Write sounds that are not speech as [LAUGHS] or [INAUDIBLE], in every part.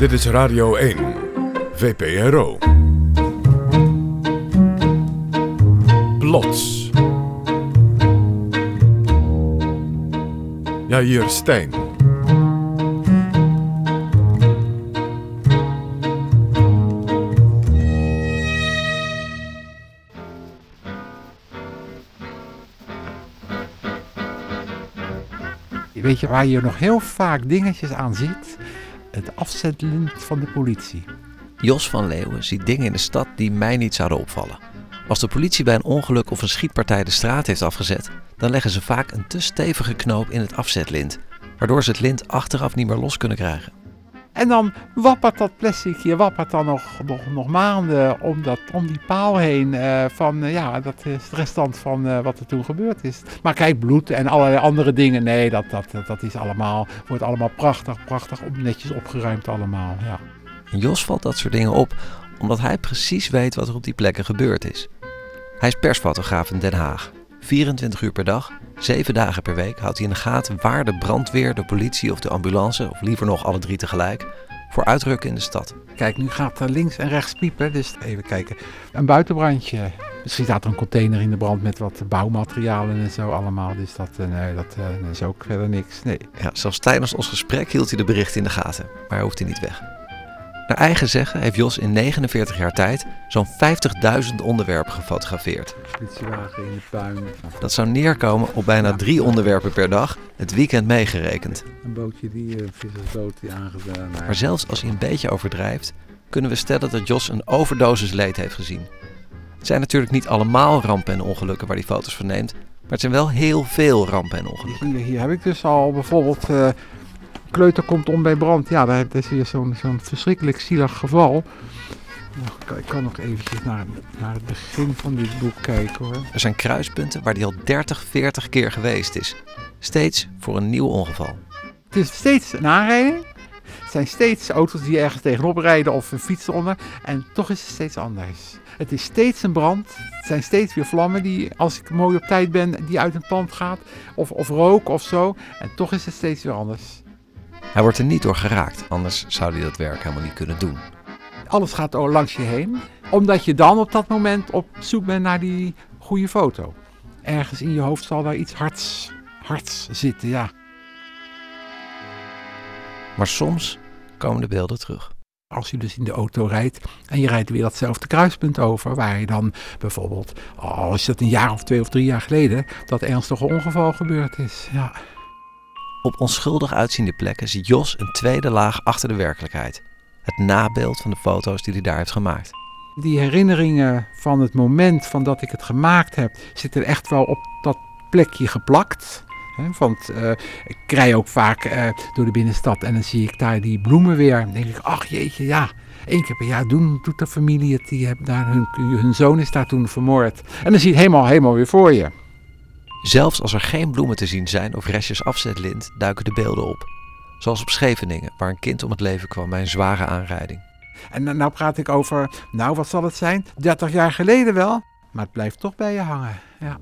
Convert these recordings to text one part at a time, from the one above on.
Dit is Radio 1, VPRO. Plots. Ja, hier Stijn. Weet je waar je nog heel vaak dingetjes aan ziet? Het afzetlint van de politie. Jos van Leeuwen ziet dingen in de stad die mij niet zouden opvallen. Als de politie bij een ongeluk of een schietpartij de straat heeft afgezet, dan leggen ze vaak een te stevige knoop in het afzetlint, waardoor ze het lint achteraf niet meer los kunnen krijgen. En dan wappert dat plastic hier, wappert dan nog, nog, nog maanden om, dat, om die paal heen. eh, van eh, ja, dat is het restant van eh, wat er toen gebeurd is. Maar kijk, bloed en allerlei andere dingen. Nee, dat, dat, dat is allemaal, wordt allemaal prachtig, prachtig op, netjes opgeruimd allemaal. Ja. Jos valt dat soort dingen op omdat hij precies weet wat er op die plekken gebeurd is. Hij is persfotograaf in Den Haag. 24 uur per dag, 7 dagen per week houdt hij in de gaten waar de brandweer, de politie of de ambulance, of liever nog alle drie tegelijk, voor uitrukken in de stad. Kijk, nu gaat er links en rechts piepen. Dus even kijken. Een buitenbrandje. Misschien staat er een container in de brand met wat bouwmaterialen en zo allemaal. Dus dat, eh, nee, dat eh, is ook verder niks. Nee. Ja, zelfs tijdens ons gesprek hield hij de berichten in de gaten, maar hij hoeft hij niet weg. Naar eigen zeggen heeft Jos in 49 jaar tijd zo'n 50.000 onderwerpen gefotografeerd. Politiewagen in de puin. Dat zou neerkomen op bijna drie onderwerpen per dag, het weekend meegerekend. Een bootje die een vissersboot die aangedaan. Maar zelfs als hij een beetje overdrijft, kunnen we stellen dat Jos een overdosis leed heeft gezien. Het zijn natuurlijk niet allemaal rampen en ongelukken waar hij foto's van neemt, maar het zijn wel heel veel rampen en ongelukken. Hier, hier heb ik dus al bijvoorbeeld. eh, kleuter komt om bij brand. Ja, dat is weer zo'n zo'n verschrikkelijk zielig geval. Nou, ik kan- ik kan nog eventjes naar, naar het begin van dit boek kijken hoor. Er zijn kruispunten waar hij al 30, 40 keer geweest is. Steeds voor een nieuw ongeval. Het is steeds een aanrijding. Het zijn steeds auto's die ergens tegenop rijden of een fiets eronder. En toch is het steeds anders. Het is steeds een brand. Het zijn steeds weer vlammen die, als ik mooi op tijd ben, die uit een pand gaat. Of, of rook of zo. En toch is het steeds weer anders. Hij wordt er niet door geraakt, anders zou hij dat werk helemaal niet kunnen doen. Alles gaat langs je heen. Omdat je dan op dat moment op zoek bent naar die goede foto. Ergens in je hoofd zal daar iets hards, hards zitten, ja. Maar soms komen de beelden terug. Als je dus in de auto rijdt en je rijdt weer datzelfde kruispunt over, waar je dan bijvoorbeeld, oh, als dat een jaar of twee of drie jaar geleden, dat ernstige ongeval gebeurd is. Ja. Op onschuldig uitziende plekken ziet Jos een tweede laag achter de werkelijkheid. Het nabeeld van de foto's die hij daar heeft gemaakt. Die herinneringen van het moment van dat ik het gemaakt heb, zitten echt wel op dat plekje geplakt. Want eh, ik rij ook vaak eh, door de binnenstad en dan zie ik daar die bloemen weer. Dan denk ik, ach jeetje, ja, één keer per jaar doen, doet de familie het. Die hebben daar, hun, hun zoon is daar toen vermoord. En dan zie je het helemaal, helemaal weer voor je. Zelfs als er geen bloemen te zien zijn of restjes afzetlint, duiken de beelden op. Zoals op Scheveningen, waar een kind om het leven kwam bij een zware aanrijding. En dan- nou praat ik over, nou wat zal het zijn, 30 jaar geleden wel. Maar het blijft toch bij je hangen. Ja.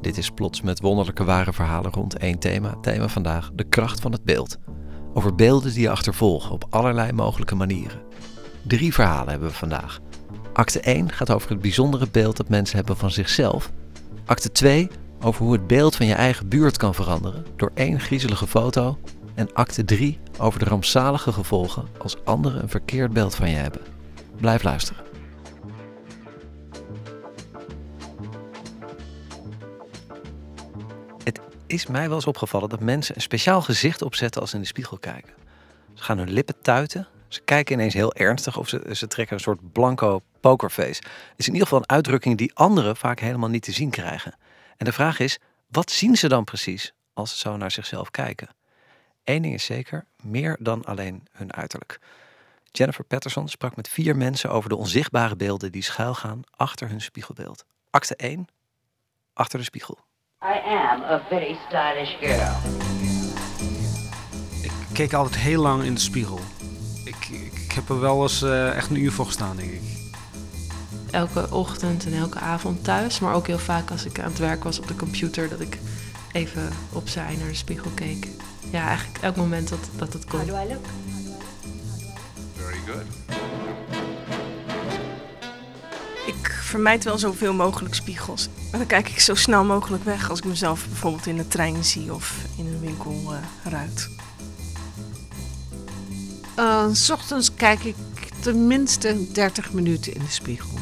Dit is plots met wonderlijke ware verhalen rond één thema. Thema vandaag, de kracht van het beeld. Over beelden die je achtervolgen op allerlei mogelijke manieren. Drie verhalen hebben we vandaag. Acte 1 gaat over het bijzondere beeld dat mensen hebben van zichzelf. Acte 2 over hoe het beeld van je eigen buurt kan veranderen door één griezelige foto. En acte 3 over de rampzalige gevolgen als anderen een verkeerd beeld van je hebben. Blijf luisteren. Het is mij wel eens opgevallen dat mensen een speciaal gezicht opzetten als ze in de spiegel kijken. Ze gaan hun lippen tuiten. Ze kijken ineens heel ernstig of ze, ze trekken een soort blanco pokerface. Het is in ieder geval een uitdrukking die anderen vaak helemaal niet te zien krijgen. En de vraag is, wat zien ze dan precies als ze zo naar zichzelf kijken? Eén ding is zeker, meer dan alleen hun uiterlijk. Jennifer Patterson sprak met vier mensen over de onzichtbare beelden die schuilgaan achter hun spiegelbeeld. Acte 1, achter de spiegel. I am a very stylish girl. Ik keek altijd heel lang in de spiegel. Ik, ik, ik heb er wel eens eh, echt een uur voor gestaan, denk ik. elke ochtend en elke avond thuis. Maar ook heel vaak als ik aan het werk was op de computer, dat ik even opzij naar de spiegel keek. Ja, eigenlijk elk moment dat, dat het kon. How do I look? Ik vermijd wel zoveel mogelijk spiegels. Maar dan kijk ik zo snel mogelijk weg als ik mezelf bijvoorbeeld in de trein zie of in een winkelruit. Uh, s ochtends kijk ik tenminste 30 minuten in de spiegel.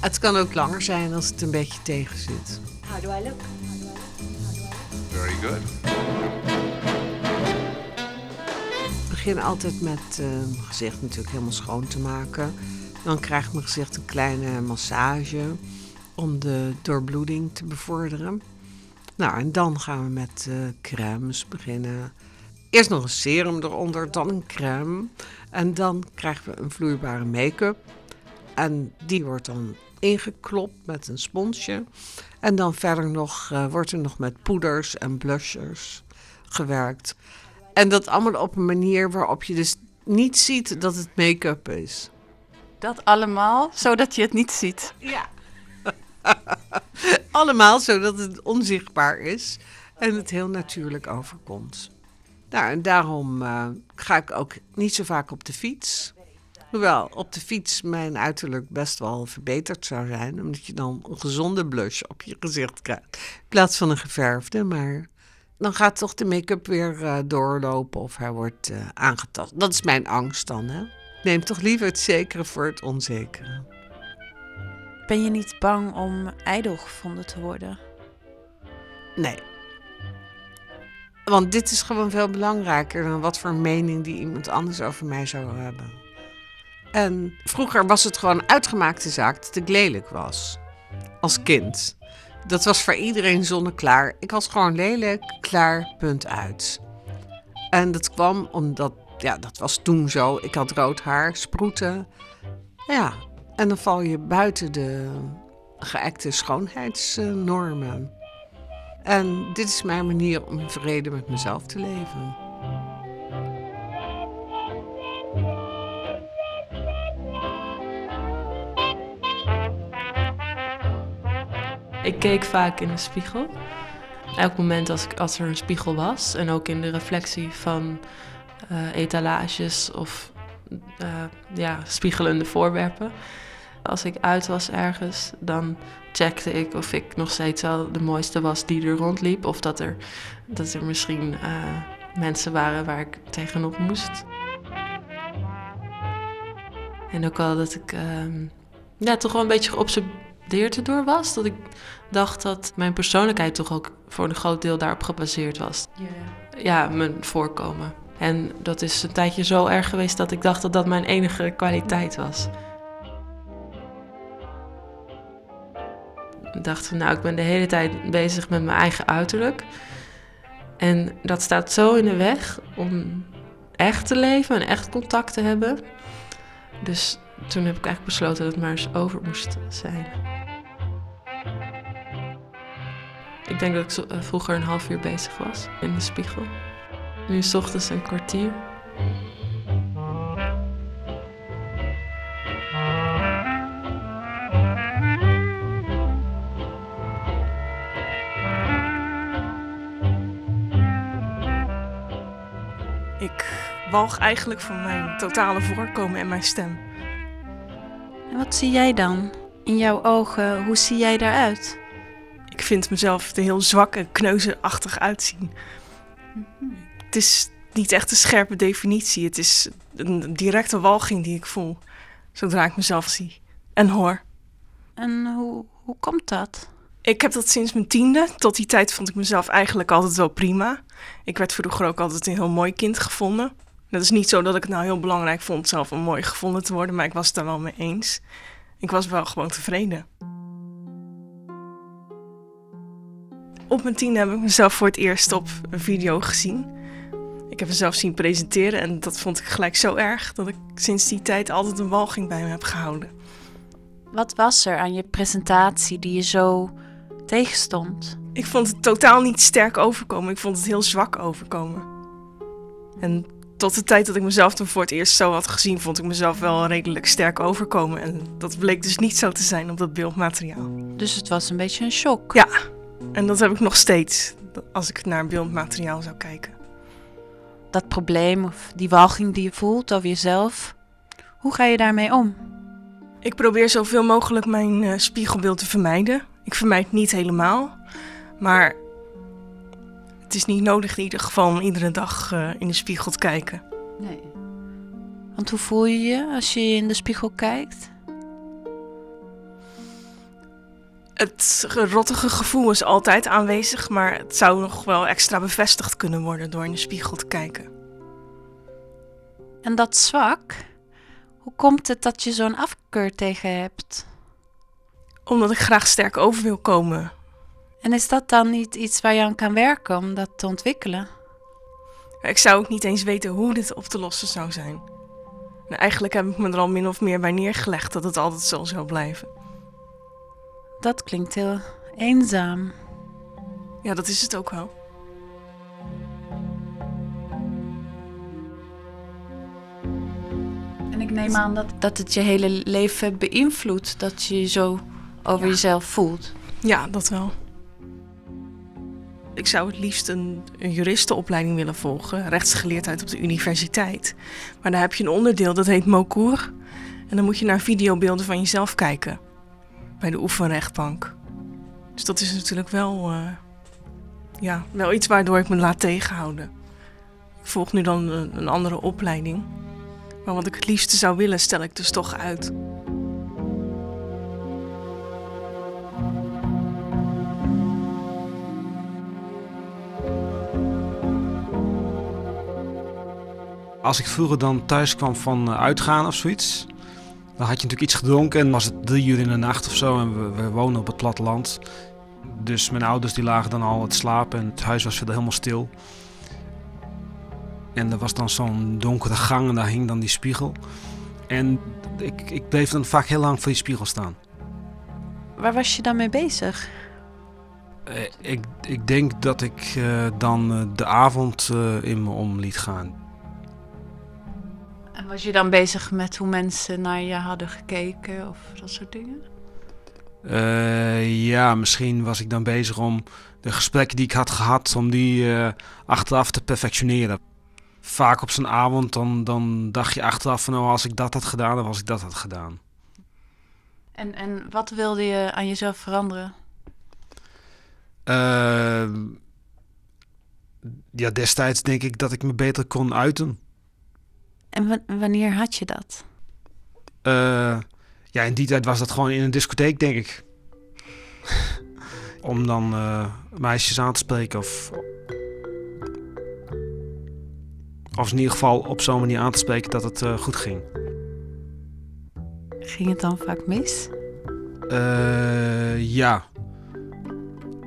Het kan ook langer zijn als het een beetje tegen zit. How do I look? Very good. Ik begin altijd met eh, mijn gezicht natuurlijk helemaal schoon te maken. Dan krijgt mijn gezicht een kleine massage om de doorbloeding te bevorderen. Nou, en dan gaan we met uh, crèmes beginnen. Eerst nog een serum eronder, dan een crème. En dan krijgen we een vloeibare make-up. En die wordt dan ingeklopt met een sponsje. En dan verder nog, uh, wordt er nog met poeders en blushers gewerkt. En dat allemaal op een manier waarop je dus niet ziet dat het make-up is. Dat allemaal, zodat je het niet ziet. Ja. [LAUGHS] allemaal zodat het onzichtbaar is en het heel natuurlijk overkomt. Nou, en daarom uh, ga ik ook niet zo vaak op de fiets. Hoewel op de fiets mijn uiterlijk best wel verbeterd zou zijn, omdat je dan een gezonde blush op je gezicht krijgt. In plaats van een geverfde, maar dan gaat toch de make-up weer uh, doorlopen of hij wordt uh, aangetast. Dat is mijn angst dan, hè? Neem toch liever het zekere voor het onzekere. Ben je niet bang om ijdel gevonden te worden? Nee. Want dit is gewoon veel belangrijker dan wat voor mening die iemand anders over mij zou hebben. En vroeger was het gewoon uitgemaakte zaak dat ik lelijk was. Als kind. Dat was voor iedereen zonneklaar. Ik was gewoon lelijk, klaar, punt uit. En dat kwam omdat, ja, dat was toen zo. Ik had rood haar, sproeten. Ja, en dan val je buiten de geëkte schoonheidsnormen. En dit is mijn manier om in vrede met mezelf te leven. Ik keek vaak in de spiegel. Elk moment als, ik, als er een spiegel was. En ook in de reflectie van uh, etalages of uh, ja, spiegelende voorwerpen. Als ik uit was ergens, dan checkte ik of ik nog steeds wel de mooiste was die er rondliep. Of dat er, dat er misschien uh, mensen waren waar ik tegenop moest. En ook al dat ik ja, toch wel een beetje geobsedeerd erdoor was. Dat ik dacht dat mijn persoonlijkheid toch ook voor een groot deel daarop gebaseerd was. Yeah. Ja, mijn voorkomen. En dat is een tijdje zo erg geweest dat ik dacht dat dat mijn enige kwaliteit was. Ik dacht van nou, ik ben de hele tijd bezig met mijn eigen uiterlijk. En dat staat zo in de weg om echt te leven en echt contact te hebben. Dus toen heb ik eigenlijk besloten dat het maar eens over moest zijn. Ik denk dat ik vroeger een half uur bezig was in de spiegel. Nu s ochtends een kwartier. Ik walg eigenlijk van mijn totale voorkomen en mijn stem. En wat zie jij dan? In jouw ogen, hoe zie jij daaruit? Ik vind mezelf er heel zwak en kneuzenachtig uitzien. Het is niet echt een scherpe definitie. Het is een directe walging die ik voel zodra ik mezelf zie en hoor. En hoe, hoe komt dat? Ik heb dat sinds mijn tiende. Tot die tijd vond ik mezelf eigenlijk altijd wel prima. Ik werd vroeger ook altijd een heel mooi kind gevonden. Dat is niet zo dat ik het nou heel belangrijk vond zelf om mooi gevonden te worden, maar ik was het er wel mee eens. Ik was wel gewoon tevreden. Op mijn tiende heb ik mezelf voor het eerst op een video gezien. Ik heb mezelf zien presenteren en dat vond ik gelijk zo erg dat ik sinds die tijd altijd een walging bij me heb gehouden. Wat was er aan je presentatie die je zo tegenstond? Ik vond het totaal niet sterk overkomen. Ik vond het heel zwak overkomen. En tot de tijd dat ik mezelf toen voor het eerst zo had gezien, vond ik mezelf wel redelijk sterk overkomen. En dat bleek dus niet zo te zijn op dat beeldmateriaal. Dus het was een beetje een shock? Ja, en dat heb ik nog steeds als ik naar beeldmateriaal zou kijken. Dat probleem of die walging die je voelt over jezelf, Hoe ga je daarmee om? Ik probeer zoveel mogelijk mijn uh, spiegelbeeld te vermijden. Ik vermijd het niet helemaal, maar het is niet nodig in ieder geval om iedere dag uh, in de spiegel te kijken. Nee. Want hoe voel je je als je in de spiegel kijkt? Het rottige gevoel is altijd aanwezig, maar het zou nog wel extra bevestigd kunnen worden door in de spiegel te kijken. En dat zwak, hoe komt het dat je zo'n afkeur tegen hebt? Omdat ik graag sterk over wil komen. En is dat dan niet iets waar je aan kan werken om dat te ontwikkelen? Ik zou ook niet eens weten hoe dit op te lossen zou zijn. Nou, eigenlijk heb ik me er al min of meer bij neergelegd dat het altijd zo zou blijven. Dat klinkt heel eenzaam. Ja, dat is het ook wel. En ik neem aan dat, dat het je hele leven beïnvloedt dat je je zo over jezelf voelt. Ja, dat wel. Ik zou het liefst een, een juristenopleiding willen volgen, rechtsgeleerdheid op de universiteit. Maar daar heb je een onderdeel dat heet Mokour. En dan moet je naar videobeelden van jezelf kijken bij de oefenrechtbank. Dus dat is natuurlijk wel, uh, ja, wel iets waardoor ik me laat tegenhouden. Ik volg nu dan een, een andere opleiding. Maar wat ik het liefste zou willen, stel ik dus toch uit. Als ik vroeger dan thuis kwam van eh, uitgaan of zoiets, dan had je natuurlijk iets gedronken en was het drie uur in de nacht of zo en we, we wonen op het platteland. Dus mijn ouders die lagen dan al het slapen en het huis was verder helemaal stil. En er was dan zo'n donkere gang en daar hing dan die spiegel. En ik, ik bleef dan vaak heel lang voor die spiegel staan. Waar was je dan mee bezig? Eh, ik, ik denk dat ik uh, dan uh, de avond in me om liet gaan. Was je dan bezig met hoe mensen naar je hadden gekeken of dat soort dingen? Uh, ja, misschien was ik dan bezig om de gesprekken die ik had gehad, om die uh, achteraf te perfectioneren. Vaak op zo'n avond, dan, dan dacht je achteraf van, oh, als ik dat had gedaan, dan was ik dat had gedaan. En, en wat wilde je aan jezelf veranderen? Uh, ja, destijds denk ik dat ik me beter kon uiten. En wanneer had je dat? Uh, ja, in die tijd was dat gewoon in een discotheek, denk ik. [LAUGHS] Om dan uh, meisjes aan te spreken of... Of in ieder geval op zo'n manier aan te spreken dat het uh, goed ging. Ging het dan vaak mis? ja.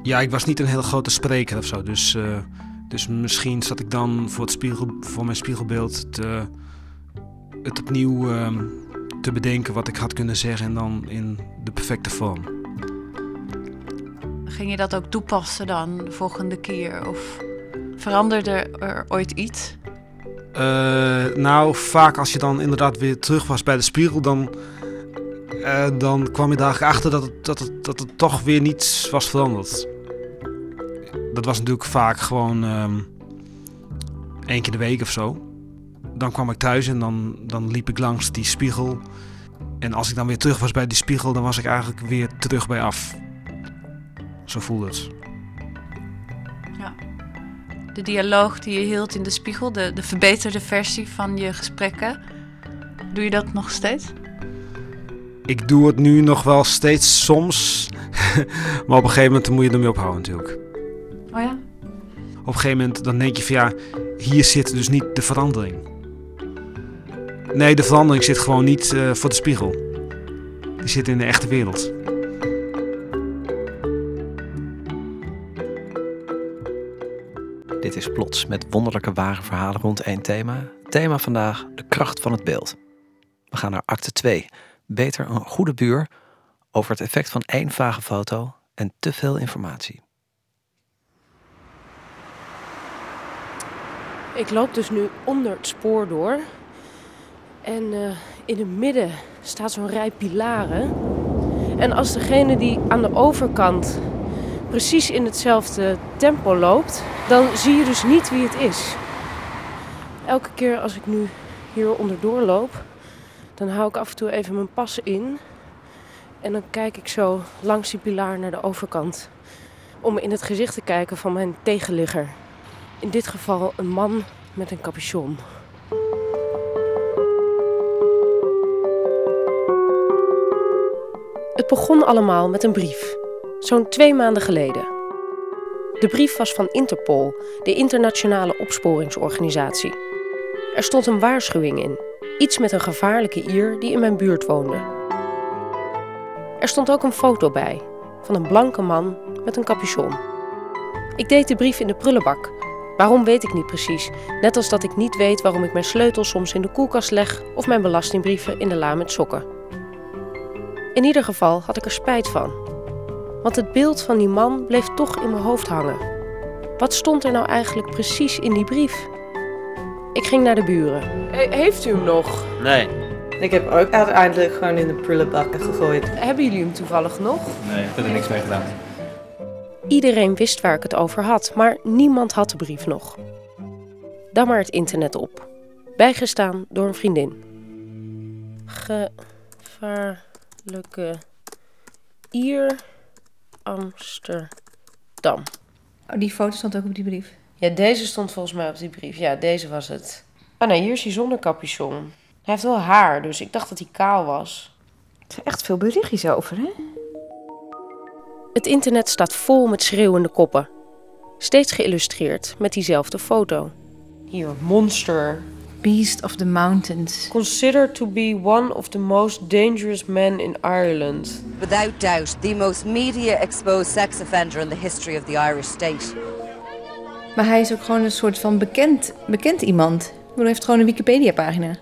Ja, ik was niet een hele grote spreker of zo. Dus, dus misschien zat ik dan voor, het spiegel, voor mijn spiegelbeeld te het opnieuw uh, te bedenken wat ik had kunnen zeggen en dan in de perfecte vorm. Ging je dat ook toepassen dan de volgende keer? Of veranderde er ooit iets? Uh, nou, vaak als je dan inderdaad weer terug was bij de spiegel, dan, uh, dan kwam je daar achter dat het, dat, het, dat het toch weer niets was veranderd. Dat was natuurlijk vaak gewoon um, één keer de week of zo dan kwam ik thuis en dan, dan liep ik langs die spiegel. En als ik dan weer terug was bij die spiegel, dan was ik eigenlijk weer terug bij af. Zo voelde het. Ja. De dialoog die je hield in de spiegel, de, de verbeterde versie van je gesprekken, doe je dat nog steeds? Ik doe het nu nog wel steeds soms. [LAUGHS] maar op een gegeven moment moet je ermee ophouden natuurlijk. Oh ja? Op een gegeven moment dan denk je van ja, hier zit dus niet de verandering. Nee, de verandering zit gewoon niet uh, voor de spiegel. Die zit in de echte wereld. Dit is Plots met wonderlijke ware verhalen rond één thema. Thema vandaag, de kracht van het beeld. We gaan naar acte 2. Beter een goede buur over het effect van één vage foto en te veel informatie. Ik loop dus nu onder het spoor door en uh, in het midden staat zo'n rij pilaren. En als degene die aan de overkant precies in hetzelfde tempo loopt, dan zie je dus niet wie het is. Elke keer als ik nu hier onderdoor loop, Dan hou ik af en toe even mijn passen in. En dan kijk ik zo langs die pilaar naar de overkant. Om in het gezicht te kijken van mijn tegenligger. In dit geval een man met een capuchon. Het begon allemaal met een brief. Zo'n twee maanden geleden. De brief was van Interpol, de internationale opsporingsorganisatie. Er stond een waarschuwing in. Iets met een gevaarlijke Ier die in mijn buurt woonde. Er stond ook een foto bij van een blanke man met een capuchon. Ik deed de brief in de prullenbak. Waarom weet ik niet precies. Net als dat ik niet weet waarom ik mijn sleutels soms in de koelkast leg of mijn belastingbrieven in de la met sokken. In ieder geval had ik er spijt van. Want het beeld van die man bleef toch in mijn hoofd hangen. Wat stond er nou eigenlijk precies in die brief? Ik ging naar de buren. heeft u hem nog? Nee. Ik heb ook uiteindelijk gewoon in de prullenbakken gegooid. Hebben jullie hem toevallig nog? Nee, ik heb er niks mee gedaan. Iedereen wist waar ik het over had, maar niemand had de brief nog. Dan maar het internet op. Bijgestaan door een vriendin. Gevaarlijke Ier Amsterdam. Oh, die foto stond ook op die brief. Ja, deze stond volgens mij op die brief. Ja, deze was het. Oh nee, hier is hij zonder capuchon. Hij heeft wel haar, dus ik dacht dat hij kaal was. Er zijn echt veel berichtjes over, hè? Het internet staat vol met schreeuwende koppen. Steeds geïllustreerd met diezelfde foto. Hier, monster. Beast of the Mountains. Considered to be one of the most dangerous men in Ireland. Without doubt, the most media-exposed sex offender in the history of the Irish state. Maar hij is ook gewoon een soort van bekend, bekend iemand. Hij heeft gewoon een Wikipedia-pagina.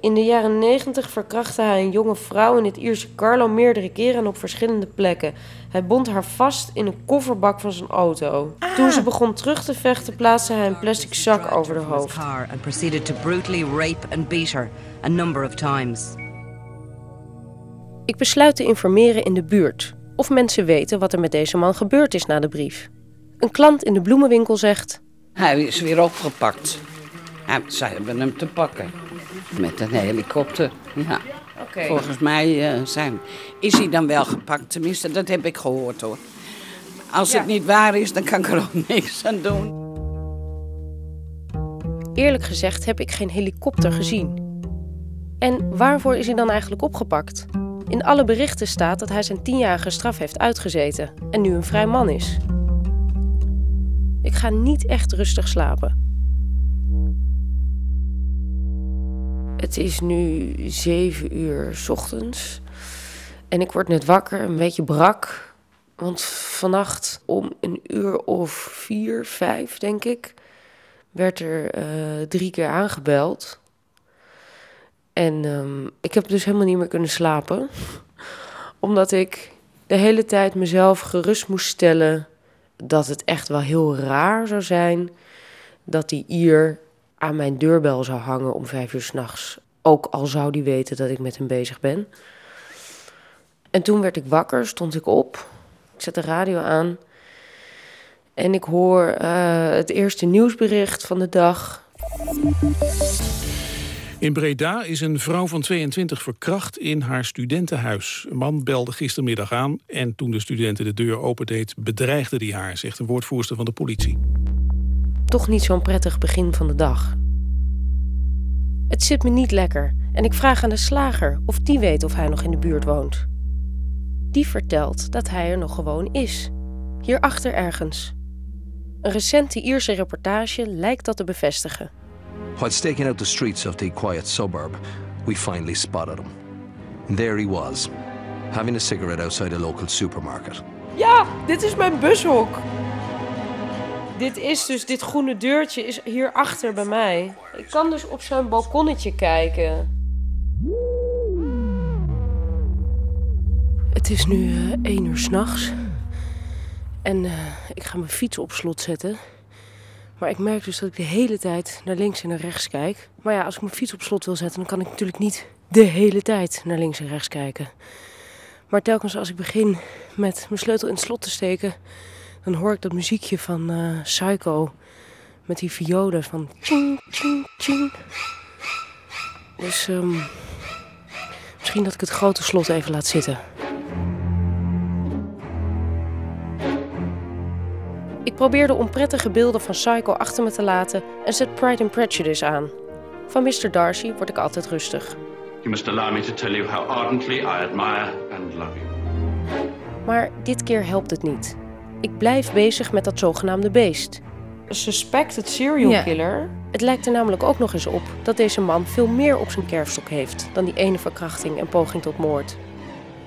In de jaren 90 verkrachtte hij een jonge vrouw in het Ierse Carlo meerdere keren en op verschillende plekken. Hij bond haar vast in een kofferbak van zijn auto. Toen ze begon terug te vechten, plaatste hij een plastic zak over haar hoofd. and proceeded to brutally rape and beat her a number of times. Ik besluit te informeren in de buurt of mensen weten wat er met deze man gebeurd is na de brief. Een klant in de bloemenwinkel zegt: Hij is weer opgepakt. Ja, zij hebben hem te pakken. Met een helikopter. Ja. Oké. Volgens mij eh, zijn, is hij dan wel gepakt. Tenminste, dat heb ik gehoord hoor. Als Ja. het niet waar is, dan kan ik er ook [LAUGHS] niks aan doen. Eerlijk gezegd heb ik geen helikopter gezien. En waarvoor is hij dan eigenlijk opgepakt? In alle berichten staat dat hij zijn tienjarige straf heeft uitgezeten en nu een vrij man is. Ik ga niet echt rustig slapen. Het is nu zeven uur 's ochtends en ik word net wakker, een beetje brak. Want vannacht om een uur of vier, vijf denk ik, werd er eh, drie keer aangebeld. En ehm, ik heb dus helemaal niet meer kunnen slapen. [LAUGHS] Omdat ik de hele tijd mezelf gerust moest stellen dat het echt wel heel raar zou zijn dat die Ier aan mijn deurbel zou hangen om vijf uur s'nachts. Ook al zou die weten dat ik met hem bezig ben. En toen werd ik wakker, stond ik op. Ik zet de radio aan. En ik hoor eh, het eerste nieuwsbericht van de dag. In Breda is een vrouw van 22 verkracht in haar studentenhuis. Een man belde gistermiddag aan en toen de studenten de deur opendeed... bedreigde hij haar, zegt een woordvoerster van de politie. Toch niet zo'n prettig begin van de dag. Het zit me niet lekker en ik vraag aan de slager of die weet of hij nog in de buurt woont. Die vertelt dat hij er nog gewoon is. Hierachter ergens. Een recente Ierse reportage lijkt dat te bevestigen. While staking out the streets of the quiet suburb, we finally spotted him. And there he was, having a cigarette outside a local supermarket. Ja, dit is mijn bushok. Dit is dus, dit groene deurtje is hierachter bij mij. Ik kan dus op zo'n balkonnetje kijken. Het is nu eh 1 uur s'nachts. En eh, ik ga mijn fiets op slot zetten. Maar ik merk dus dat ik de hele tijd naar links en naar rechts kijk. Maar ja, als ik mijn fiets op slot wil zetten, dan kan ik natuurlijk niet de hele tijd naar links en rechts kijken. Maar telkens als ik begin met mijn sleutel in het slot te steken, dan hoor ik dat muziekje van eh, Psycho. Met die violen van tjing, tjing, tjing. Dus ehm, Misschien dat ik het grote slot even laat zitten. Ik probeer de onprettige beelden van Psycho achter me te laten en zet Pride and Prejudice aan. Van Mr. Darcy word ik altijd rustig. You must allow me to tell you how ardently I admire and love you. Maar dit keer helpt het niet. Ik blijf bezig met dat zogenaamde beest. Een suspected serial Ja. killer. Het lijkt er namelijk ook nog eens op dat deze man veel meer op zijn kerfstok heeft dan die ene verkrachting en poging tot moord.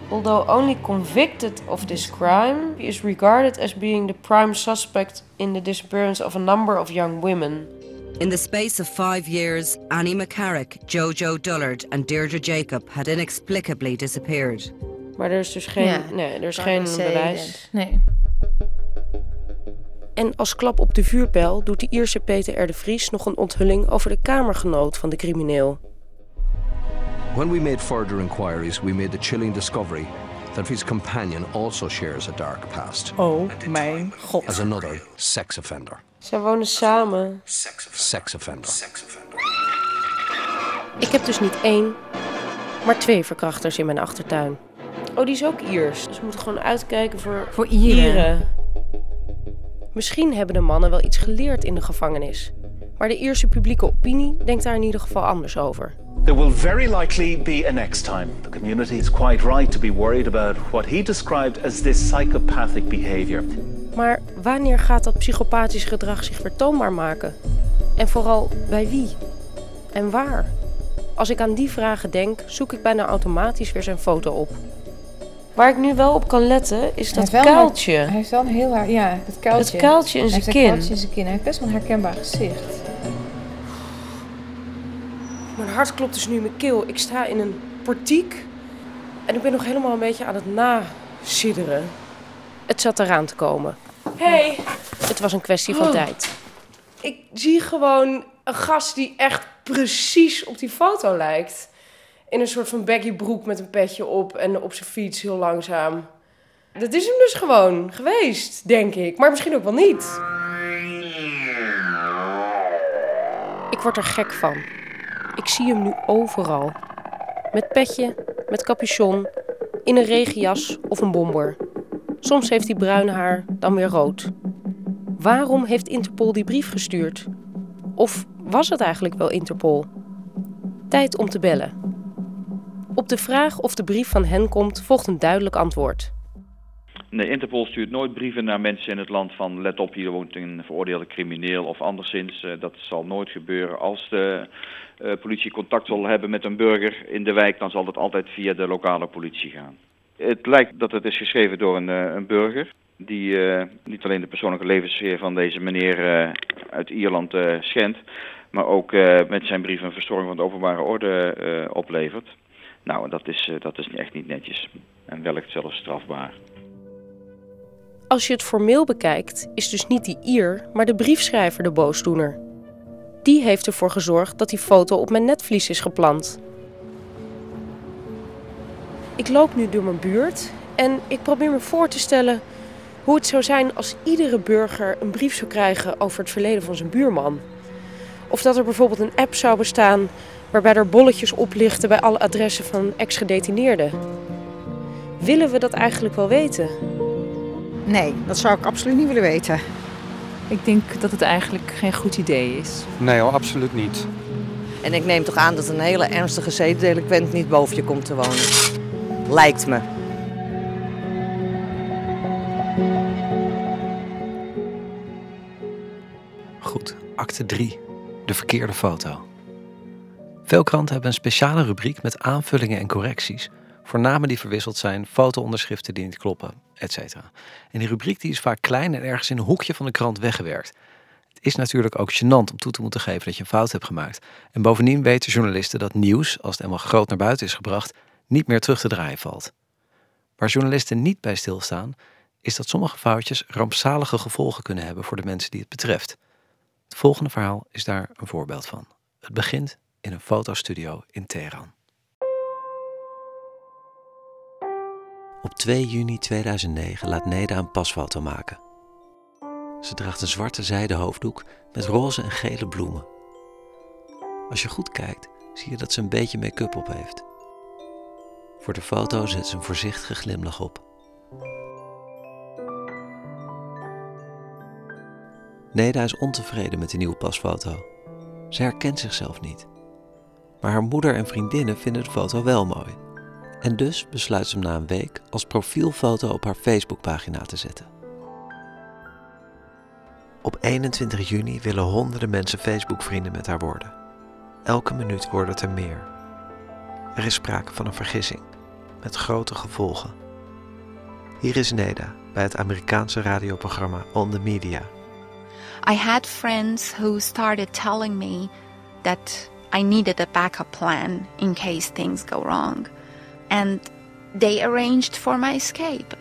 Although only convicted of this crime, he is regarded as being the prime suspect in the disappearance of a number of young women. In the space of five years, Annie McCarrick, Jojo Dullard, and Deirdre Jacob had inexplicably disappeared. Maar er is dus geen, Ja, nee, er is geen bewijs. Nee. En als klap op de vuurpijl doet de Ierse Peter R. de Vries nog een onthulling over de kamergenoot van de crimineel. When we made further inquiries, we made the chilling discovery that his companion also shares a dark past Oh mijn god. as another sex offender. Zij wonen samen. Sex offender. Ik heb dus niet één, maar twee verkrachters in mijn achtertuin. Oh, die is ook Iers. Dus we moeten gewoon uitkijken voor, Voor Ieren. Misschien hebben de mannen wel iets geleerd in de gevangenis. Maar de Ierse publieke opinie denkt daar in ieder geval anders over. There will very likely be a next time. The community is quite right to be worried about what he described as this psychopathic behavior. Maar wanneer gaat dat psychopathisch gedrag zich weer toonbaar maken? En vooral bij wie? En waar? Als ik aan die vragen denk, zoek ik bijna automatisch weer zijn foto op. Waar ik nu wel op kan letten, is dat een- kuiltje. Hij heeft wel een heel haar, ja, het kuiltje. Het kuiltje in zijn kin. kuiltje in zijn kin. Hij heeft best wel een herkenbaar gezicht. Mijn hart klopt dus nu in mijn keel. Ik sta in een portiek en ik ben nog helemaal een beetje aan het nasidderen. Het zat eraan te komen. Hey. Het was een kwestie van Oh. tijd. Ik zie gewoon een gast die echt precies op die foto lijkt. In een soort van baggy broek met een petje op en op zijn fiets heel langzaam. Dat is hem dus gewoon geweest, denk ik. Maar misschien ook wel niet. Ik word er gek van. Ik zie hem nu overal. Met petje, met capuchon, in een regenjas of een bomber. Soms heeft hij bruin haar, dan weer rood. Waarom heeft Interpol die brief gestuurd? Of was het eigenlijk wel Interpol? Tijd om te bellen. Op de vraag of de brief van hen komt, volgt een duidelijk antwoord. Nee, Interpol stuurt nooit brieven naar mensen in het land van let op, hier woont een veroordeelde crimineel of anderszins. Eh, dat zal nooit gebeuren. Als de eh, politie contact wil hebben met een burger in de wijk, dan zal dat altijd via de lokale politie gaan. Het lijkt dat het is geschreven door een, eh, een burger die niet alleen de persoonlijke levenssfeer van deze meneer uit Ierland eh, schendt, maar ook met zijn brief een verstoring van de openbare orde oplevert. Nou, dat is, eh, dat is echt niet netjes en wellicht zelfs strafbaar. Als je het formeel bekijkt, is dus niet die Ier, maar de briefschrijver de boosdoener. Die heeft ervoor gezorgd dat die foto op mijn netvlies is geplant. Ik loop nu door mijn buurt en ik probeer me voor te stellen hoe het zou zijn als iedere burger een brief zou krijgen over het verleden van zijn buurman. Of dat er bijvoorbeeld een app zou bestaan waarbij er bolletjes oplichten bij alle adressen van ex-gedetineerden. Willen we dat eigenlijk wel weten? Nee, dat zou ik absoluut niet willen weten. Ik denk dat het eigenlijk geen goed idee is. Nee hoor, absoluut niet. En ik neem toch aan dat een hele ernstige zedendelinquent niet boven je komt te wonen. Lijkt me. Goed, acte 3. De verkeerde foto. Veel kranten hebben een speciale rubriek met aanvullingen en correcties voor namen die verwisseld zijn, foto-onderschriften die niet kloppen, etc. En die rubriek die is vaak klein en ergens in een hoekje van de krant weggewerkt. Het is natuurlijk ook gênant om toe te moeten geven dat je een fout hebt gemaakt. En bovendien weten journalisten dat nieuws, als het eenmaal groot naar buiten is gebracht, niet meer terug te draaien valt. Waar journalisten niet bij stilstaan, is dat sommige foutjes rampzalige gevolgen kunnen hebben voor de mensen die het betreft. Het volgende verhaal is daar een voorbeeld van. Het begint in een fotostudio in Teheran. Op 2 juni 2009 laat Neda een pasfoto maken. Ze draagt een zwarte zijden hoofddoek met roze en gele bloemen. Als je goed kijkt, zie je dat ze een beetje make-up op heeft. Voor de foto zet ze een voorzichtige glimlach op. Neda is ontevreden met de nieuwe pasfoto. Ze herkent zichzelf niet. Maar haar moeder en vriendinnen vinden de foto wel mooi. En dus besluit ze hem na een week als profielfoto op haar Facebookpagina te zetten. Op 21 juni willen honderden mensen Facebook-vrienden met haar worden. Elke minuut worden het er meer. Er is sprake van een vergissing, met grote gevolgen. Hier is Neda bij het Amerikaanse radioprogramma On the Media. I had friends who started telling me that I needed a backup plan in case things go wrong. And they arranged for my escape.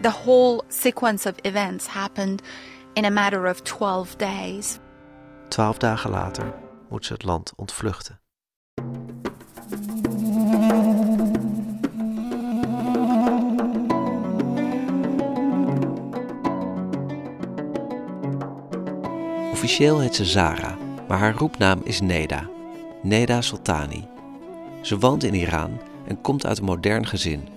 The whole sequence of events happened in a matter of 12 days. Twaalf dagen later moet ze het land ontvluchten. Officieel heet ze Zara, maar haar roepnaam is Neda. Neda Sultani. Ze woont in Iran en komt uit een modern gezin.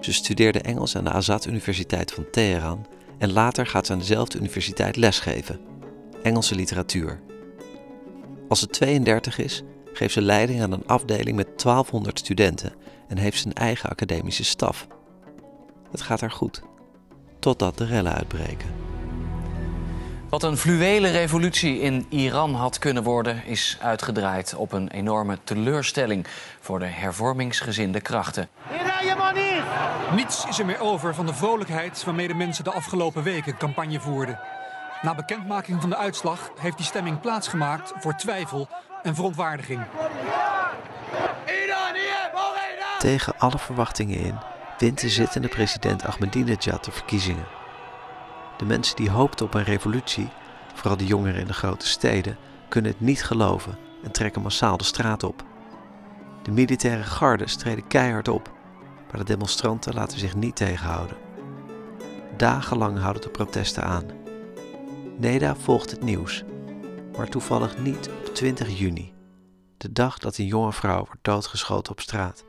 Ze studeerde Engels aan de Azad Universiteit van Teheran en later gaat ze aan dezelfde universiteit lesgeven. Engelse literatuur. Als ze 32 is, geeft ze leiding aan een afdeling met 1200 studenten en heeft een eigen academische staf. Het gaat haar goed, totdat de rellen uitbreken. Wat een fluwele revolutie in Iran had kunnen worden, is uitgedraaid op een enorme teleurstelling voor de hervormingsgezinde krachten. Niets is er meer over van de vrolijkheid waarmee de mensen de afgelopen weken campagne voerden. Na bekendmaking van de uitslag heeft die stemming plaatsgemaakt voor twijfel en verontwaardiging. Tegen alle verwachtingen in wint de zittende president Ahmadinejad de verkiezingen. De mensen die hoopten op een revolutie, vooral de jongeren in de grote steden, kunnen het niet geloven en trekken massaal de straat op. De militaire garden streden keihard op, maar de demonstranten laten zich niet tegenhouden. Dagenlang houden de protesten aan. Neda volgt het nieuws, maar toevallig niet op 20 juni, de dag dat een jonge vrouw wordt doodgeschoten op straat.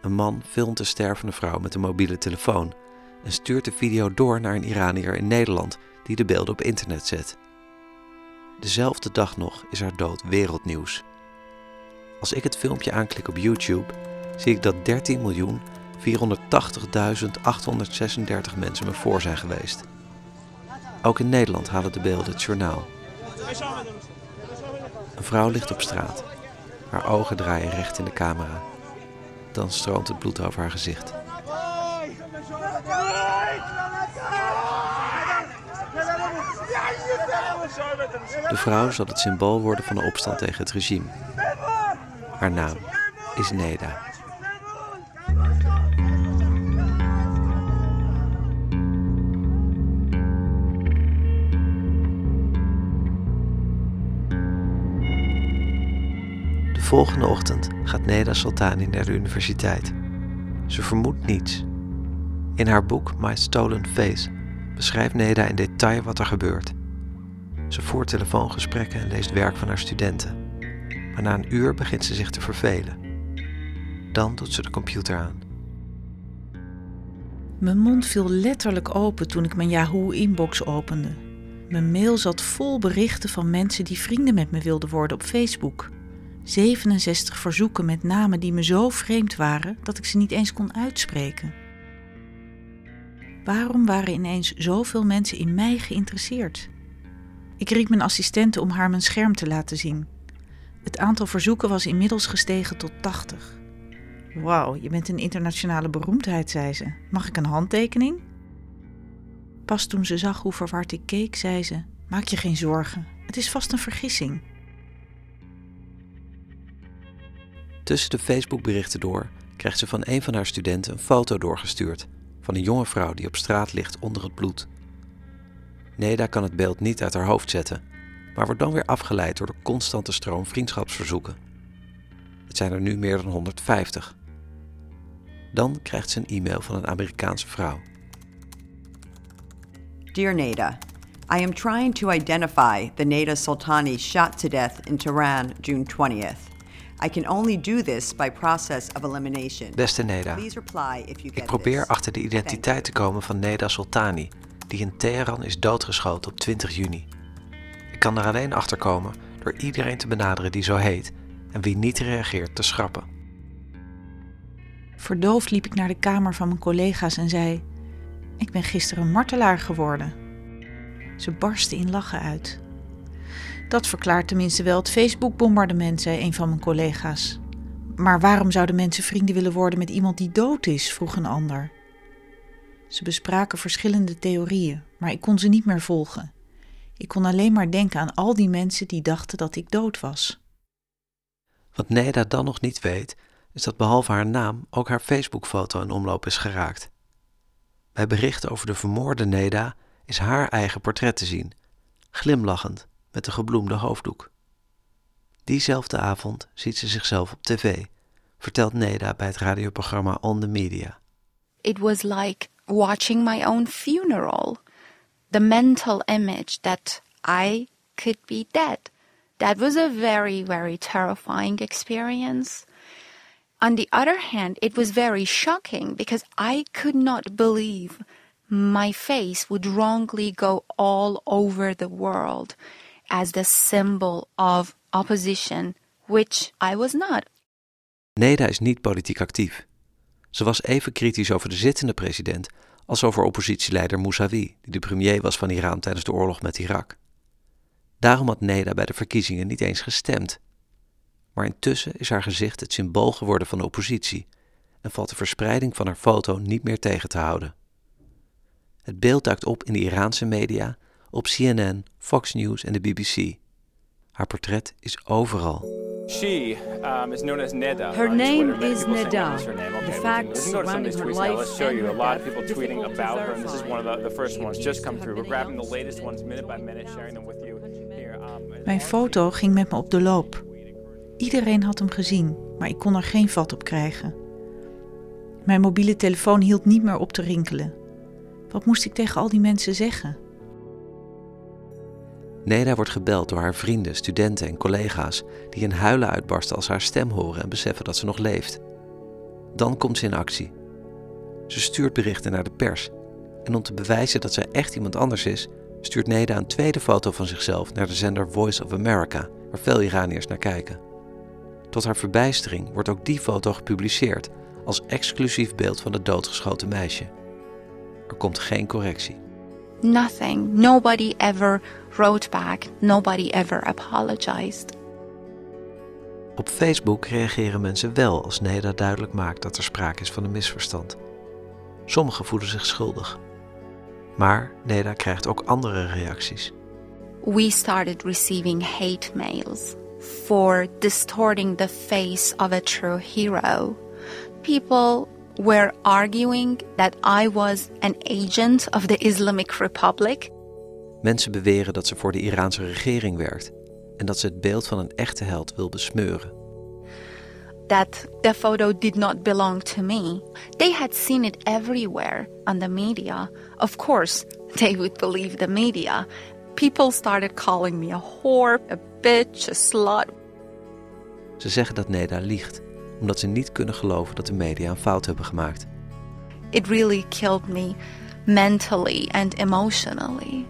Een man filmt de stervende vrouw met een mobiele telefoon en stuurt de video door naar een Iranier in Nederland die de beelden op internet zet. Dezelfde dag nog is haar dood wereldnieuws. Als ik het filmpje aanklik op YouTube, zie ik dat 13.480.836 mensen me voor zijn geweest. Ook in Nederland halen de beelden het journaal. Een vrouw ligt op straat. Haar ogen draaien recht in de camera. Dan stroomt het bloed over haar gezicht. De vrouw zal het symbool worden van de opstand tegen het regime. Haar naam is Neda. De volgende ochtend gaat Neda Sultani naar de universiteit. Ze vermoedt niets. In haar boek My Stolen Face beschrijft Neda in detail wat er gebeurt. Ze voert telefoongesprekken en leest werk van haar studenten. Maar na een uur begint ze zich te vervelen. Dan doet ze de computer aan. Mijn mond viel letterlijk open toen ik mijn Yahoo-inbox opende. Mijn mail zat vol berichten van mensen die vrienden met me wilden worden op Facebook. 67 verzoeken met namen die me zo vreemd waren dat ik ze niet eens kon uitspreken. Waarom waren ineens zoveel mensen in mij geïnteresseerd? Ik riep mijn assistente om haar mijn scherm te laten zien. Het aantal verzoeken was inmiddels gestegen tot 80. Wauw, je bent een internationale beroemdheid, zei ze. Mag ik een handtekening? Pas toen ze zag hoe verward ik keek, zei ze: Maak je geen zorgen, het is vast een vergissing. Tussen de Facebookberichten door krijgt ze van een van haar studenten een foto doorgestuurd van een jonge vrouw die op straat ligt onder het bloed. Neda kan het beeld niet uit haar hoofd zetten, maar wordt dan weer afgeleid door de constante stroom vriendschapsverzoeken. Het zijn er nu meer dan 150. Dan krijgt ze een e-mail van een Amerikaanse vrouw. Dear Neda, I am trying to identify the Neda Sultani shot to death in Tehran June 20th. I can only do this by process of elimination. Beste Neda, ik probeer achter de identiteit te komen van Neda Soltani, die in Teheran is doodgeschoten op 20 juni. Ik kan er alleen achter komen door iedereen te benaderen die zo heet en wie niet reageert te schrappen. Verdoofd liep ik naar de kamer van mijn collega's en zei: Ik ben gisteren martelaar geworden. Ze barsten in lachen uit. Dat verklaart tenminste wel het Facebook-bombardement, zei een van mijn collega's. Maar waarom zouden mensen vrienden willen worden met iemand die dood is? vroeg een ander. Ze bespraken verschillende theorieën, maar ik kon ze niet meer volgen. Ik kon alleen maar denken aan al die mensen die dachten dat ik dood was. Wat Neda dan nog niet weet, is dat behalve haar naam ook haar Facebook-foto in omloop is geraakt. Bij berichten over de vermoorde Neda is haar eigen portret te zien, glimlachend met een gebloemde hoofddoek. Diezelfde avond ziet ze zichzelf op tv, vertelt Neda bij het radioprogramma On the Media. It was like watching my own funeral. The mental image that I could be dead. That was a very, very terrifying experience. On the other hand, it was very shocking because I could not believe my face would wrongly go all over the world as the symbol of opposition, which I was not. Neda is niet politiek actief. Ze was even kritisch over de zittende president als over oppositieleider Mousavi, die de premier was van Iran tijdens de oorlog met Irak. Daarom had Neda bij de verkiezingen niet eens gestemd. Maar intussen is haar gezicht het symbool geworden van de oppositie en valt de verspreiding van haar foto niet meer tegen te houden. Het beeld duikt op in de Iraanse media, op CNN, Fox News en de BBC. Haar portret is overal. She um, is known as Neda. Her name is Neda. that's her name. Okay, The facts surrounding her tweets now. life Let's show you a lot of people tweeting about her, and this is one of the, the first ones just come through. We're grabbing the latest ones minute by minute, sharing them with you here. Um, Mijn foto ging met me op de loop. Iedereen had hem gezien, maar ik kon er geen vat op krijgen. Mijn mobiele telefoon hield niet meer op te rinkelen. Wat moest ik tegen al die mensen zeggen? Neda wordt gebeld door haar vrienden, studenten en collega's die in huilen uitbarsten als ze haar stem horen en beseffen dat ze nog leeft. Dan komt ze in actie. Ze stuurt berichten naar de pers. En om te bewijzen dat zij echt iemand anders is, stuurt Neda een tweede foto van zichzelf naar de zender Voice of America, waar veel Iraniërs naar kijken. Tot haar verbijstering wordt ook die foto gepubliceerd als exclusief beeld van het doodgeschoten meisje. Er komt geen correctie. Nothing. Nobody ever wrote back. Nobody ever apologized. Op Facebook reageren mensen wel als Neda duidelijk maakt dat er sprake is van een misverstand. Sommigen voelen zich schuldig. Maar Neda krijgt ook andere reacties. We started receiving hate mails for distorting the face of a true hero. People were arguing that I was an agent of the Islamic Republic. Mensen beweren dat ze voor de Iraanse regering werkt en dat ze het beeld van een echte held wil besmeuren. that the photo did not belong to me. They had seen it everywhere on the media. Of course, they would believe the media. People started calling me a whore, a bitch, a slut. Ze zeggen dat Neda liegt, omdat ze niet kunnen geloven dat de media een fout hebben gemaakt. It really killed me mentally and emotionally.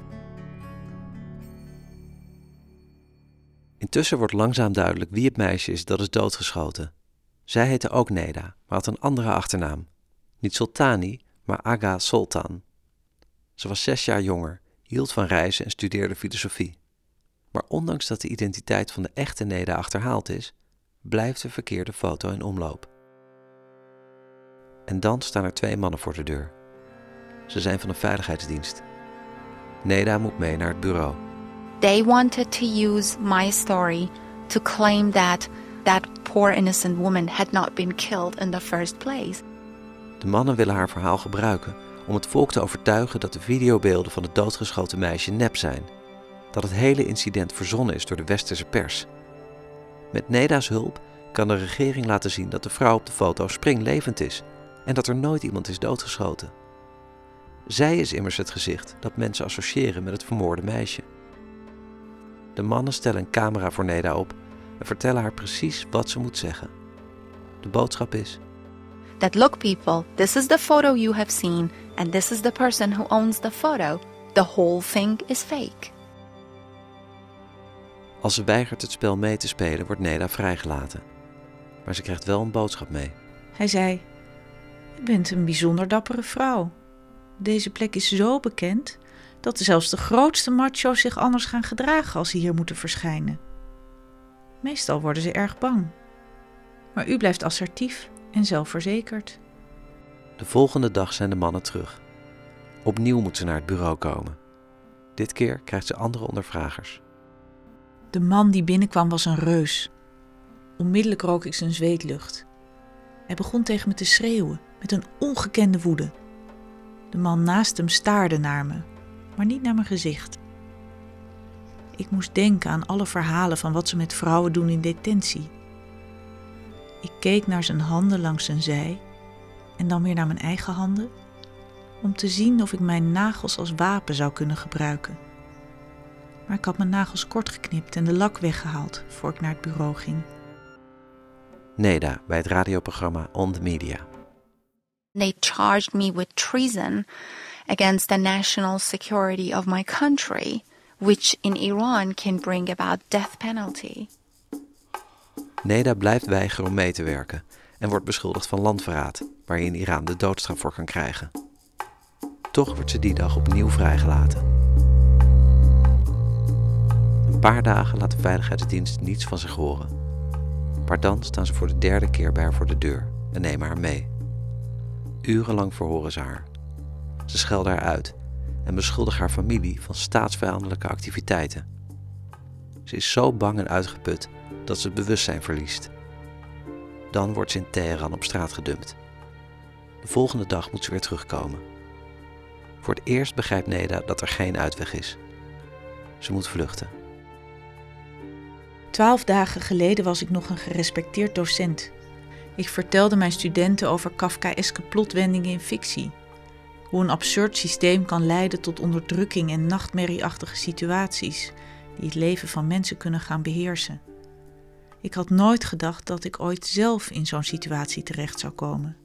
Intussen wordt langzaam duidelijk wie het meisje is dat is doodgeschoten. Zij heette ook Neda, maar had een andere achternaam. Niet Sultani, maar Aga Sultan. Ze was zes jaar jonger, hield van reizen en studeerde filosofie. Maar ondanks dat de identiteit van de echte Neda achterhaald is, blijft de verkeerde foto in omloop. En dan staan er twee mannen voor de deur. Ze zijn van een veiligheidsdienst. Neda moet mee naar het bureau. They wanted to use my story to claim that that poor innocent woman had not been killed in the first place. De mannen willen haar verhaal gebruiken om het volk te overtuigen dat de videobeelden van het doodgeschoten meisje nep zijn. Dat het hele incident verzonnen is door de westerse pers. Met Neda's hulp kan de regering laten zien dat de vrouw op de foto springlevend is en dat er nooit iemand is doodgeschoten. Zij is immers het gezicht dat mensen associëren met het vermoorde meisje. De mannen stellen een camera voor Neda op en vertellen haar precies wat ze moet zeggen. De boodschap is: That look, people, this is the photo you have seen, and this is the person who owns the photo. The whole thing is fake. Als ze weigert het spel mee te spelen, wordt Neda vrijgelaten. Maar ze krijgt wel een boodschap mee. Hij zei: Je bent een bijzonder dappere vrouw. Deze plek is zo bekend dat zelfs de grootste macho's zich anders gaan gedragen als ze hier moeten verschijnen. Meestal worden ze erg bang. Maar u blijft assertief en zelfverzekerd. De volgende dag zijn de mannen terug. Opnieuw moet ze naar het bureau komen. Dit keer krijgt ze andere ondervragers. De man die binnenkwam was een reus. Onmiddellijk rook ik zijn zweetlucht. Hij begon tegen me te schreeuwen met een ongekende woede. De man naast hem staarde naar me, maar niet naar mijn gezicht. Ik moest denken aan alle verhalen van wat ze met vrouwen doen in detentie. Ik keek naar zijn handen langs zijn zij en dan weer naar mijn eigen handen om te zien of ik mijn nagels als wapen zou kunnen gebruiken. Maar ik had mijn nagels kort geknipt en de lak weggehaald voor ik naar het bureau ging. Neda bij het radioprogramma On the Media. They charged me with treason against the national security of my country, which in Iran can bring about death penalty. Neda blijft weigeren om mee te werken en wordt beschuldigd van landverraad, waar je in Iran de doodstraf voor kan krijgen. Toch wordt ze die dag opnieuw vrijgelaten. Een paar dagen laat de veiligheidsdienst niets van zich horen. Maar dan staan ze voor de derde keer bij haar voor de deur en nemen haar mee. Urenlang verhoren ze haar. Ze schelden haar uit en beschuldigen haar familie van staatsvijandelijke activiteiten. Ze is zo bang en uitgeput dat ze het bewustzijn verliest. Dan wordt ze in Teheran op straat gedumpt. De volgende dag moet ze weer terugkomen. Voor het eerst begrijpt Neda dat er geen uitweg is. Ze moet vluchten. Twaalf dagen geleden was ik nog een gerespecteerd docent. Ik vertelde mijn studenten over Kafkaeske plotwendingen in fictie. Hoe een absurd systeem kan leiden tot onderdrukking en nachtmerrieachtige situaties die het leven van mensen kunnen gaan beheersen. Ik had nooit gedacht dat ik ooit zelf in zo'n situatie terecht zou komen.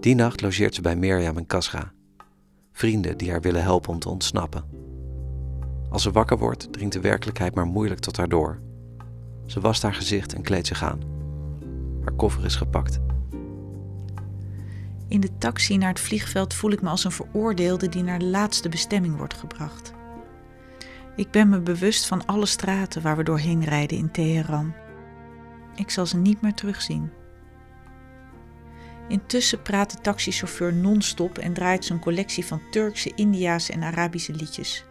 Die nacht logeert ze bij Mirjam en Kasra, vrienden die haar willen helpen om te ontsnappen. Als ze wakker wordt, dringt de werkelijkheid maar moeilijk tot haar door. Ze wast haar gezicht en kleedt zich aan. Haar koffer is gepakt. In de taxi naar het vliegveld voel ik me als een veroordeelde die naar de laatste bestemming wordt gebracht. Ik ben me bewust van alle straten waar we doorheen rijden in Teheran. Ik zal ze niet meer terugzien. Intussen praat de taxichauffeur non-stop en draait zijn collectie van Turkse, Indiaanse en Arabische liedjes.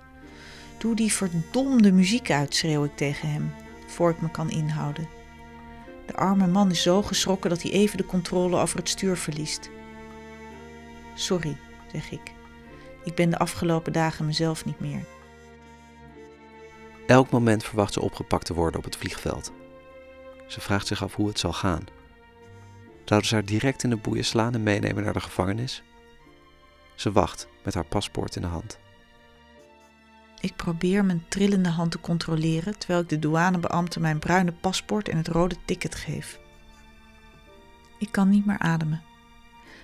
Doe die verdomde muziek uit, schreeuw ik tegen hem, voor ik me kan inhouden. De arme man is zo geschrokken dat hij even de controle over het stuur verliest. Sorry, zeg ik. Ik ben de afgelopen dagen mezelf niet meer. Elk moment verwacht ze opgepakt te worden op het vliegveld. Ze vraagt zich af hoe het zal gaan. Zouden ze haar direct in de boeien slaan en meenemen naar de gevangenis? Ze wacht met haar paspoort in de hand. Ik probeer mijn trillende hand te controleren terwijl ik de douanebeambte mijn bruine paspoort en het rode ticket geef. Ik kan niet meer ademen.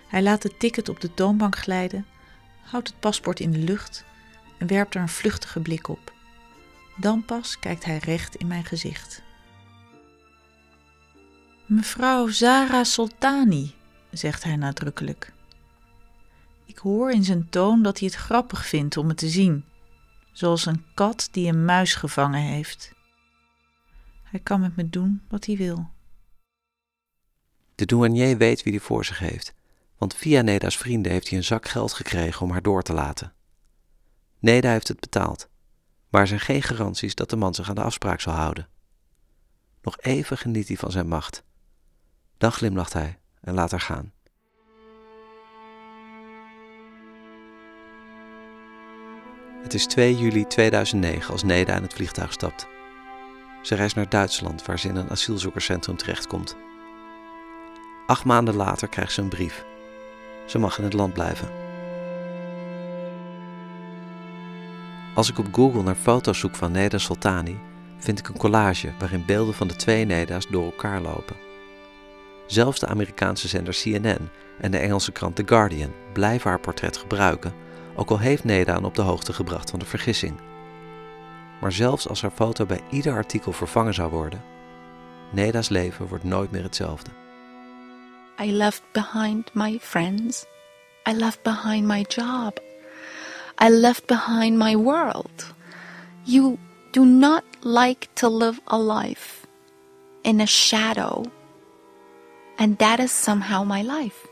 Hij laat het ticket op de toonbank glijden, houdt het paspoort in de lucht en werpt er een vluchtige blik op. Dan pas kijkt hij recht in mijn gezicht. Mevrouw Zara Soltani, zegt hij nadrukkelijk. Ik hoor in zijn toon dat hij het grappig vindt om me te zien, zoals een kat die een muis gevangen heeft. Hij kan met me doen wat hij wil. De douanier weet wie hij voor zich heeft, want via Neda's vrienden heeft hij een zak geld gekregen om haar door te laten. Neda heeft het betaald, maar er zijn geen garanties dat de man zich aan de afspraak zal houden. Nog even geniet hij van zijn macht. Dan glimlacht hij en laat haar gaan. Het is 2 juli 2009 als Neda in het vliegtuig stapt. Ze reist naar Duitsland, waar ze in een asielzoekerscentrum terechtkomt. Acht maanden later krijgt ze een brief. Ze mag in het land blijven. Als ik op Google naar foto's zoek van Neda Soltani, vind ik een collage waarin beelden van de twee Neda's door elkaar lopen. Zelfs de Amerikaanse zender CNN en de Engelse krant The Guardian blijven haar portret gebruiken, ook al heeft Neda aan op de hoogte gebracht van de vergissing. Maar zelfs als haar foto bij ieder artikel vervangen zou worden, Neda's leven wordt nooit meer hetzelfde. I left behind my friends. I left behind my job. I left behind my world. You do not like to live a life in a shadow. And that is somehow my life.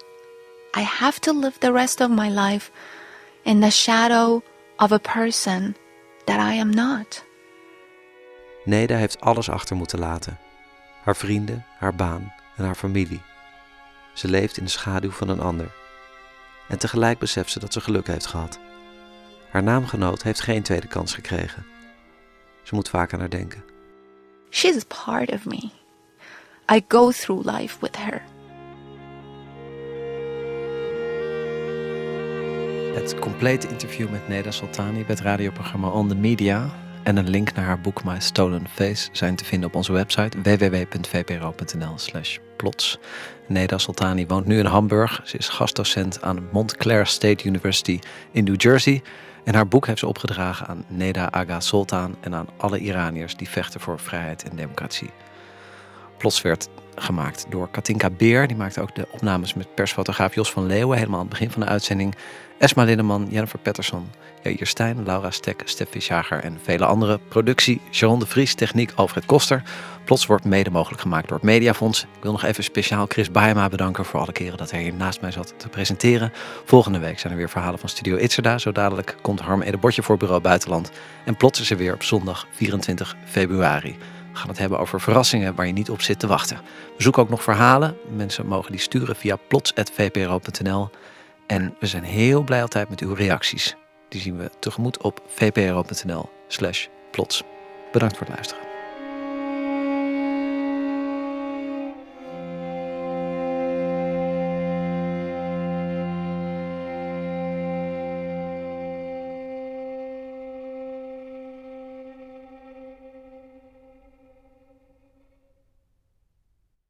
I have to live the rest of my life in the shadow of a person that I am not. Neda heeft alles achter moeten laten: haar vrienden, haar baan en haar familie. Ze leeft in de schaduw van een ander. En tegelijk beseft ze dat ze geluk heeft gehad. Haar naamgenoot heeft geen tweede kans gekregen. Ze moet vaak aan haar denken. She's part of me. I go through life with her. Het complete interview met Neda Soltani bij het radioprogramma On The Media en een link naar haar boek My Stolen Face zijn te vinden op onze website www.vpro.nl slash plots. Neda Soltani woont nu in Hamburg. Ze is gastdocent aan Montclair State University in New Jersey. En haar boek heeft ze opgedragen aan Neda Aga Soltan en aan alle Iraniërs die vechten voor vrijheid en democratie. Plots werd gemaakt door Katinka Beer. Die maakte ook de opnames met persfotograaf Jos van Leeuwen helemaal aan het begin van de uitzending. Esma Linneman, Jennifer Patterson, Jair Stijn, Laura Stek, Steffi Schager en vele andere. Productie, Sharon de Vries, techniek, Alfred Koster. Plots wordt mede mogelijk gemaakt door het Mediafonds. Ik wil nog even speciaal Chris Baema bedanken voor alle keren dat hij hier naast mij zat te presenteren. Volgende week zijn er weer verhalen van Studio Itzerda. Zo dadelijk komt Harm Edebordje voor Bureau Buitenland. En plots is er weer op zondag 24 februari. We gaan het hebben over verrassingen waar je niet op zit te wachten. We zoeken ook nog verhalen. Mensen mogen die sturen via plots.vpro.nl. En we zijn heel blij altijd met uw reacties. Die zien we tegemoet op vpro.nl slash plots. Bedankt voor het luisteren.